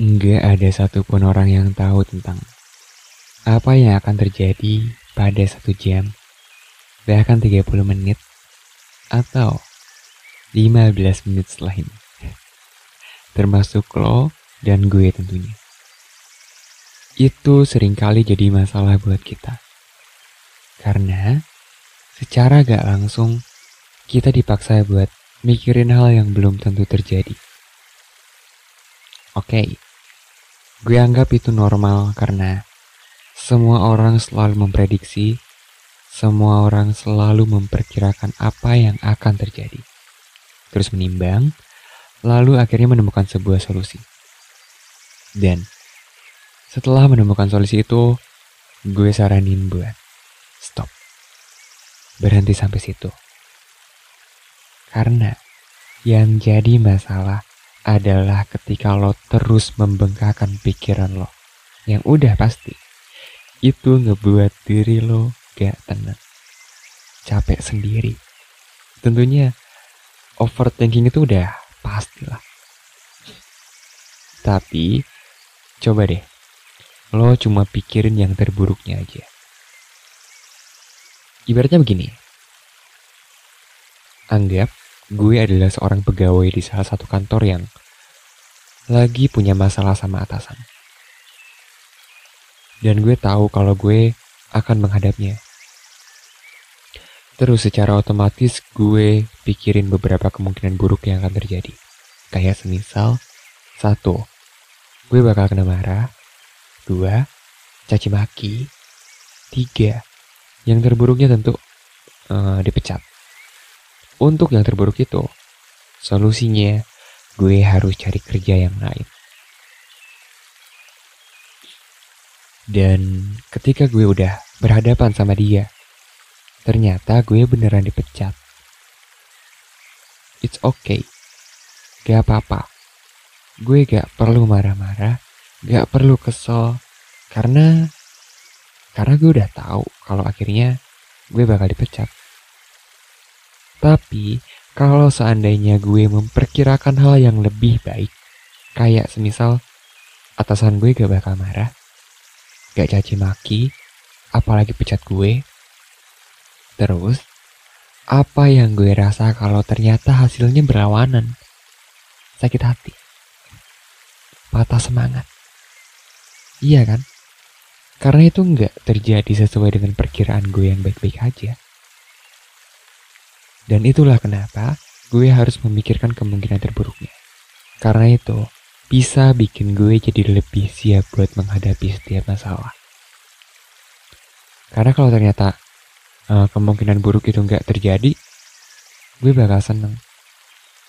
Enggak ada satupun orang yang tahu tentang apa yang akan terjadi pada satu jam, bahkan 30 menit, atau 15 menit setelah ini. Termasuk lo dan gue tentunya. Itu sering kali jadi masalah buat kita. Karena secara gak langsung kita dipaksa buat mikirin hal yang belum tentu terjadi. Oke, okay. Gue anggap itu normal karena semua orang selalu memprediksi, semua orang selalu memperkirakan apa yang akan terjadi. Terus menimbang, lalu akhirnya menemukan sebuah solusi. Dan setelah menemukan solusi itu, gue saranin buat stop. Berhenti sampai situ. Karena yang jadi masalah adalah ketika lo terus membengkakkan pikiran lo. Yang udah pasti, itu ngebuat diri lo gak tenang. Capek sendiri. Tentunya overthinking itu udah pastilah. Tapi, coba deh, lo cuma pikirin yang terburuknya aja. Ibaratnya begini, anggap gue adalah seorang pegawai di salah satu kantor yang lagi punya masalah sama atasan. Dan gue tahu kalau gue akan menghadapnya. Terus secara otomatis gue pikirin beberapa kemungkinan buruk yang akan terjadi. Kayak semisal, satu, gue bakal kena marah. Dua, caci maki. Tiga, yang terburuknya tentu uh, dipecat. Untuk yang terburuk itu, solusinya gue harus cari kerja yang lain. Dan ketika gue udah berhadapan sama dia, ternyata gue beneran dipecat. It's okay. Gak apa-apa. Gue gak perlu marah-marah, gak perlu kesel, karena karena gue udah tahu kalau akhirnya gue bakal dipecat. Tapi, kalau seandainya gue memperkirakan hal yang lebih baik, kayak semisal atasan gue gak bakal marah, gak caci maki, apalagi pecat gue. Terus, apa yang gue rasa kalau ternyata hasilnya berlawanan? Sakit hati. Patah semangat. Iya kan? Karena itu nggak terjadi sesuai dengan perkiraan gue yang baik-baik aja. Dan itulah kenapa gue harus memikirkan kemungkinan terburuknya. Karena itu, bisa bikin gue jadi lebih siap buat menghadapi setiap masalah. Karena kalau ternyata uh, kemungkinan buruk itu nggak terjadi, gue bakal seneng.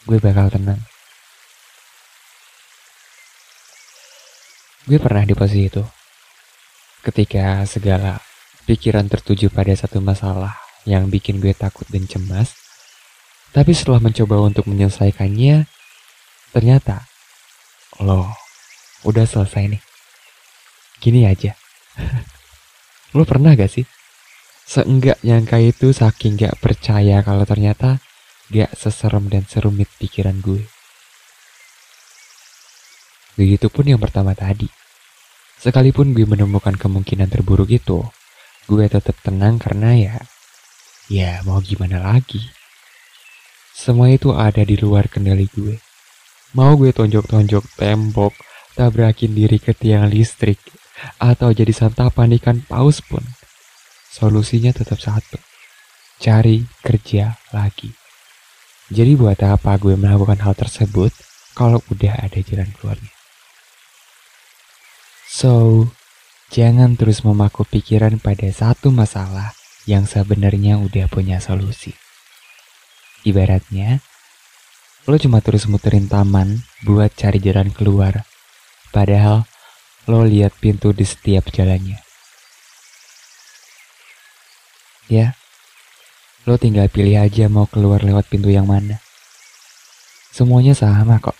Gue bakal tenang. Gue pernah di posisi itu. Ketika segala pikiran tertuju pada satu masalah yang bikin gue takut dan cemas, tapi setelah mencoba untuk menyelesaikannya, ternyata, loh, udah selesai nih. Gini aja. Lo pernah gak sih? Seenggak nyangka itu saking gak percaya kalau ternyata gak seserem dan serumit pikiran gue. Begitupun yang pertama tadi. Sekalipun gue menemukan kemungkinan terburuk itu, gue tetap tenang karena ya, ya mau gimana lagi. Semua itu ada di luar kendali gue. Mau gue tonjok-tonjok tembok, tabrakin diri ke tiang listrik, atau jadi santapan ikan paus pun. Solusinya tetap satu. Cari kerja lagi. Jadi buat apa gue melakukan hal tersebut kalau udah ada jalan keluarnya? So, jangan terus memaku pikiran pada satu masalah yang sebenarnya udah punya solusi. Ibaratnya, lo cuma terus muterin taman buat cari jalan keluar. Padahal, lo lihat pintu di setiap jalannya. Ya, lo tinggal pilih aja mau keluar lewat pintu yang mana. Semuanya sama kok.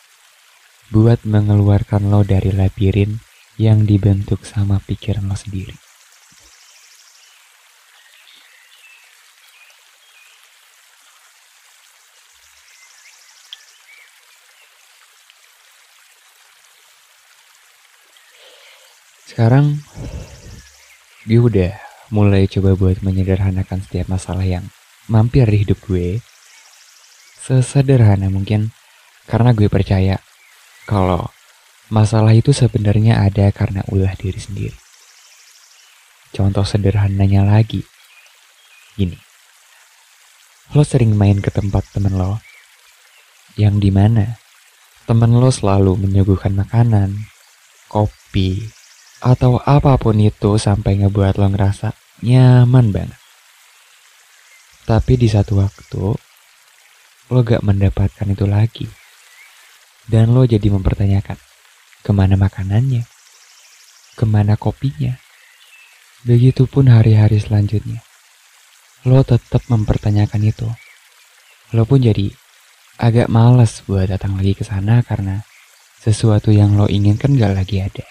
Buat mengeluarkan lo dari labirin yang dibentuk sama pikiran lo sendiri. Sekarang gue udah mulai coba buat menyederhanakan setiap masalah yang mampir di hidup gue. Sesederhana mungkin karena gue percaya kalau masalah itu sebenarnya ada karena ulah diri sendiri. Contoh sederhananya lagi, gini. Lo sering main ke tempat temen lo, yang di mana temen lo selalu menyuguhkan makanan, kopi, atau apa pun itu sampai ngebuat lo ngerasa nyaman banget. Tapi di satu waktu, lo gak mendapatkan itu lagi. Dan lo jadi mempertanyakan, ke mana makanannya? Ke mana kopinya? Begitupun hari-hari selanjutnya. Lo tetap mempertanyakan itu. Lo pun jadi agak males buat datang lagi ke sana karena sesuatu yang lo inginkan gak lagi ada.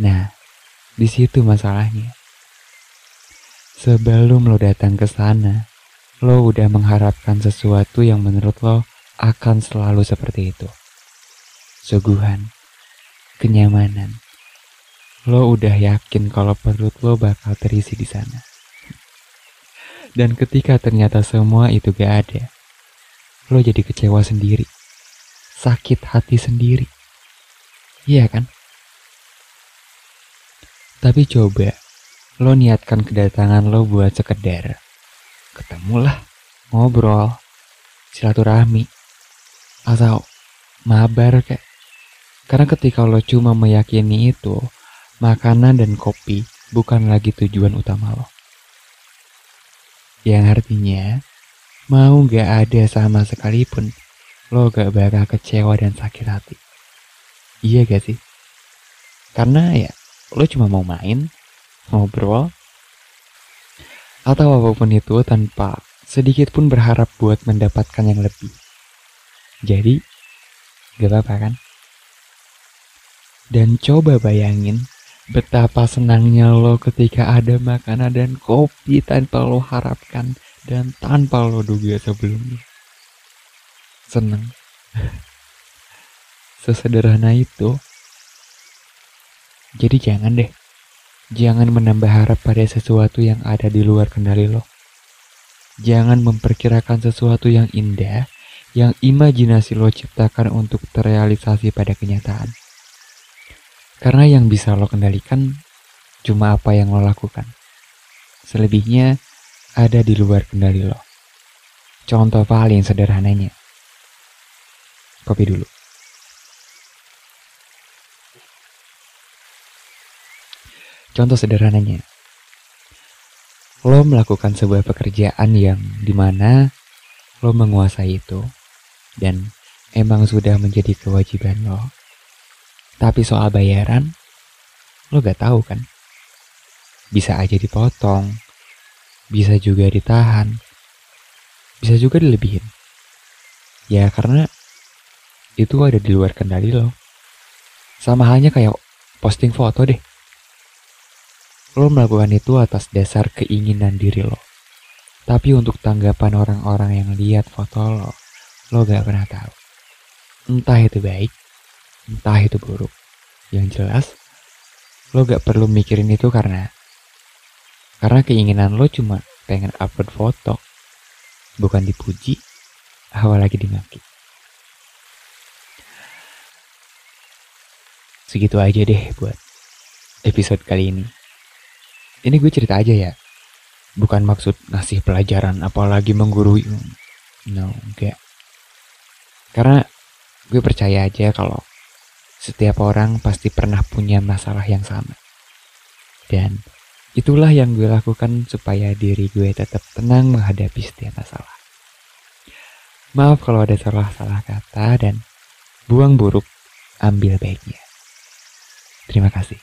Nah, di situ masalahnya. Sebelum lo datang ke sana, lo udah mengharapkan sesuatu yang menurut lo akan selalu seperti itu. Suguhan, kenyamanan. Lo udah yakin kalau perut lo bakal terisi di sana. Dan ketika ternyata semua itu gak ada, lo jadi kecewa sendiri, sakit hati sendiri. Iya kan? Tapi coba lo niatkan kedatangan lo buat sekedar ketemulah, ngobrol, silaturahmi, atau mabar kayak. Karena ketika lo cuma meyakini itu, makanan dan kopi bukan lagi tujuan utama lo. Yang artinya, Mau gak ada sama sekalipun, lo gak bakal kecewa dan sakit hati. Iya gak sih? Karena ya, lo cuma mau main, ngobrol, atau apa pun itu tanpa sedikit pun berharap buat mendapatkan yang lebih. Jadi, gak apa-apa kan? Dan coba bayangin betapa senangnya lo ketika ada makanan dan kopi tanpa lo harapkan dan tanpa lo duga sebelumnya. Seneng. Sesederhana itu. Jadi jangan deh. Jangan menambah harap pada sesuatu yang ada di luar kendali lo. Jangan memperkirakan sesuatu yang indah yang imajinasi lo ciptakan untuk terrealisasi pada kenyataan. Karena yang bisa lo kendalikan cuma apa yang lo lakukan. Selebihnya, ada di luar kendali lo. Contoh paling sederhananya. Kopi dulu. Contoh sederhananya. Lo melakukan sebuah pekerjaan yang di mana lo menguasai itu dan emang sudah menjadi kewajiban lo. Tapi soal bayaran, lo gak tahu kan? Bisa aja dipotong, bisa juga ditahan, bisa juga dilebihin. Ya karena itu ada di luar kendali lo. Sama halnya kayak posting foto deh. Lo melakukan itu atas dasar keinginan diri lo. Tapi untuk tanggapan orang-orang yang lihat foto lo, lo gak pernah tahu. Entah itu baik, entah itu buruk. Yang jelas, lo gak perlu mikirin itu karena karena keinginan lo cuma pengen upload foto, bukan dipuji, lagi dimaki. Segitu aja deh buat episode kali ini. Ini gue cerita aja ya. Bukan maksud ngasih pelajaran apalagi menggurui. No, enggak. Karena gue percaya aja kalau setiap orang pasti pernah punya masalah yang sama. Dan Itulah yang gue lakukan supaya diri gue tetap tenang menghadapi setiap masalah. Maaf kalau ada salah-salah kata dan buang buruk, ambil baiknya. Terima kasih.